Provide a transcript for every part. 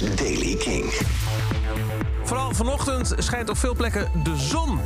Daily King. Vooral vanochtend schijnt op veel plekken de zon.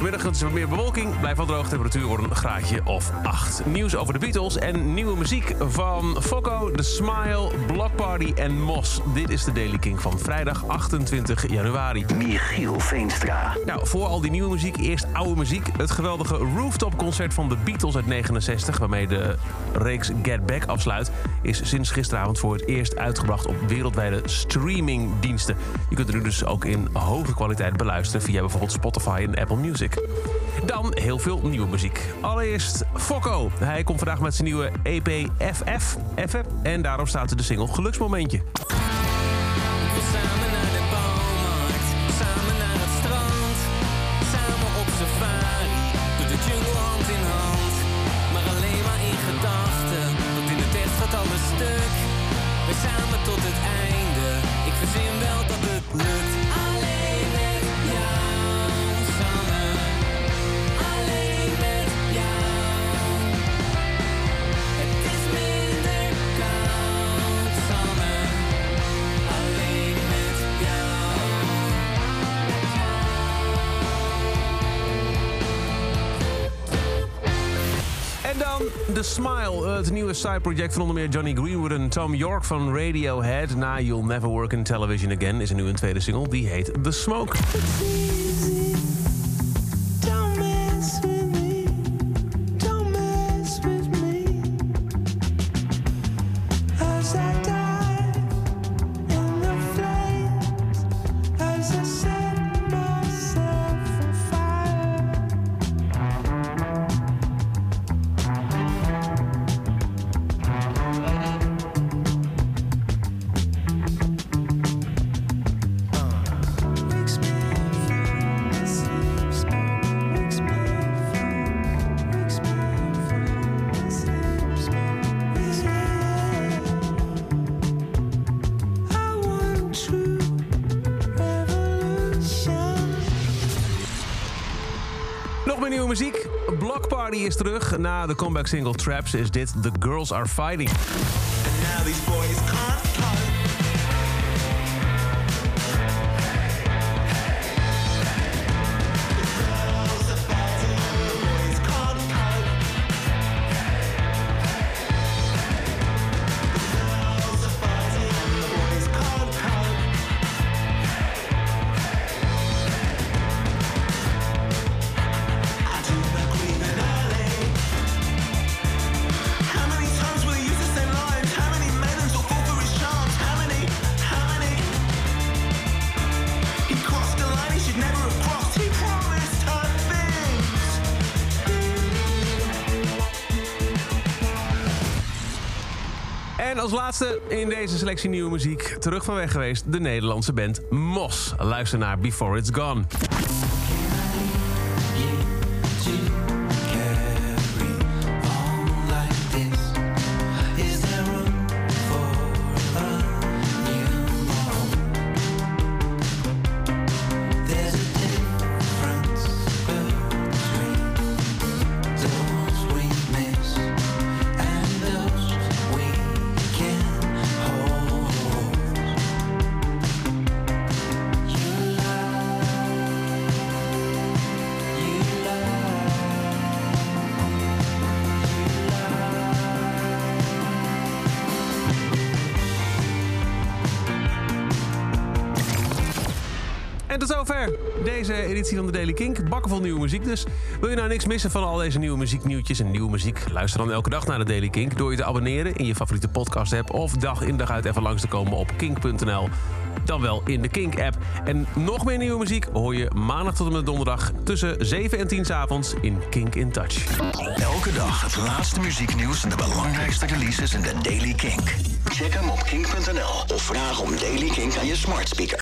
Vanmiddag is er wat meer bewolking, blijft wel droog, temperatuur wordt een graadje of 8. Nieuws over de Beatles en nieuwe muziek van Fokko, The Smile, Block Party en Mos. Dit is de Daily King van vrijdag 28 januari. Michiel Veenstra. Nou, voor al die nieuwe muziek, eerst oude muziek. Het geweldige rooftop-concert van de Beatles uit 69... waarmee de reeks Get Back afsluit... is sinds gisteravond voor het eerst uitgebracht op wereldwijde streamingdiensten. Je kunt er nu dus ook in hoge kwaliteit beluisteren... via bijvoorbeeld Spotify en Apple Music. Dan heel veel nieuwe muziek. Allereerst Fokko. Hij komt vandaag met zijn nieuwe EP FF. En daarop staat er de single Geluksmomentje. Samen naar de bouwmarkt, samen naar En dan The Smile, het nieuwe side-project van onder meer Johnny Greenwood en Tom York van Radiohead. Na You'll Never Work in Television Again is er nu een tweede single, die heet The Smoke. Muziek. Block Party is terug. Na de comeback single Traps is dit The Girls Are Fighting. Als laatste in deze selectie nieuwe muziek terug van weg geweest de Nederlandse band Mos. Luister naar Before It's Gone. En tot zover deze editie van de Daily Kink. Bakken vol nieuwe muziek dus. Wil je nou niks missen van al deze nieuwe muzieknieuwtjes en nieuwe muziek? Luister dan elke dag naar de Daily Kink door je te abonneren in je favoriete podcast app of dag in dag uit even langs te komen op kink.nl. Dan wel in de Kink-app. En nog meer nieuwe muziek hoor je maandag tot en met donderdag tussen 7 en 10 s avonds in Kink in Touch. Elke dag het laatste muzieknieuws en de belangrijkste releases in de Daily Kink. Check hem op kink.nl of vraag om Daily Kink aan je smart speaker.